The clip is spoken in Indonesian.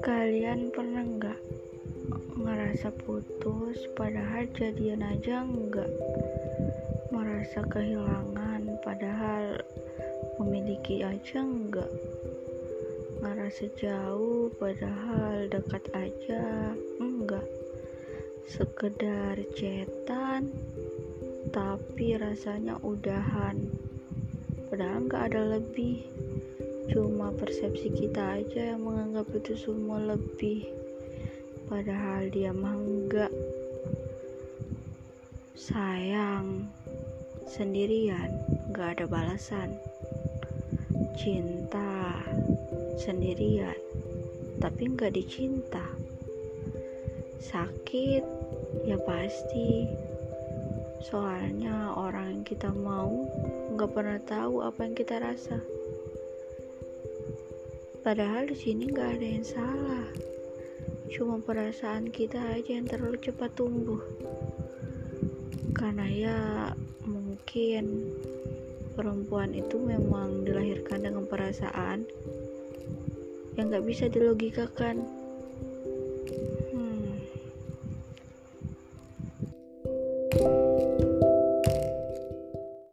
Kalian pernah nggak ngerasa putus padahal jadian aja enggak? Merasa kehilangan padahal memiliki aja enggak? Ngerasa jauh padahal dekat aja enggak? Sekedar cetan tapi rasanya udahan padahal nggak ada lebih. Cuma persepsi kita aja yang menganggap itu semua lebih. Padahal dia mah enggak sayang. Sendirian. Gak ada balasan. Cinta. Sendirian. Tapi nggak dicinta. Sakit. Ya pasti soalnya orang yang kita mau nggak pernah tahu apa yang kita rasa Padahal di sini nggak ada yang salah. Cuma perasaan kita aja yang terlalu cepat tumbuh. Karena ya mungkin perempuan itu memang dilahirkan dengan perasaan yang nggak bisa dilogikakan.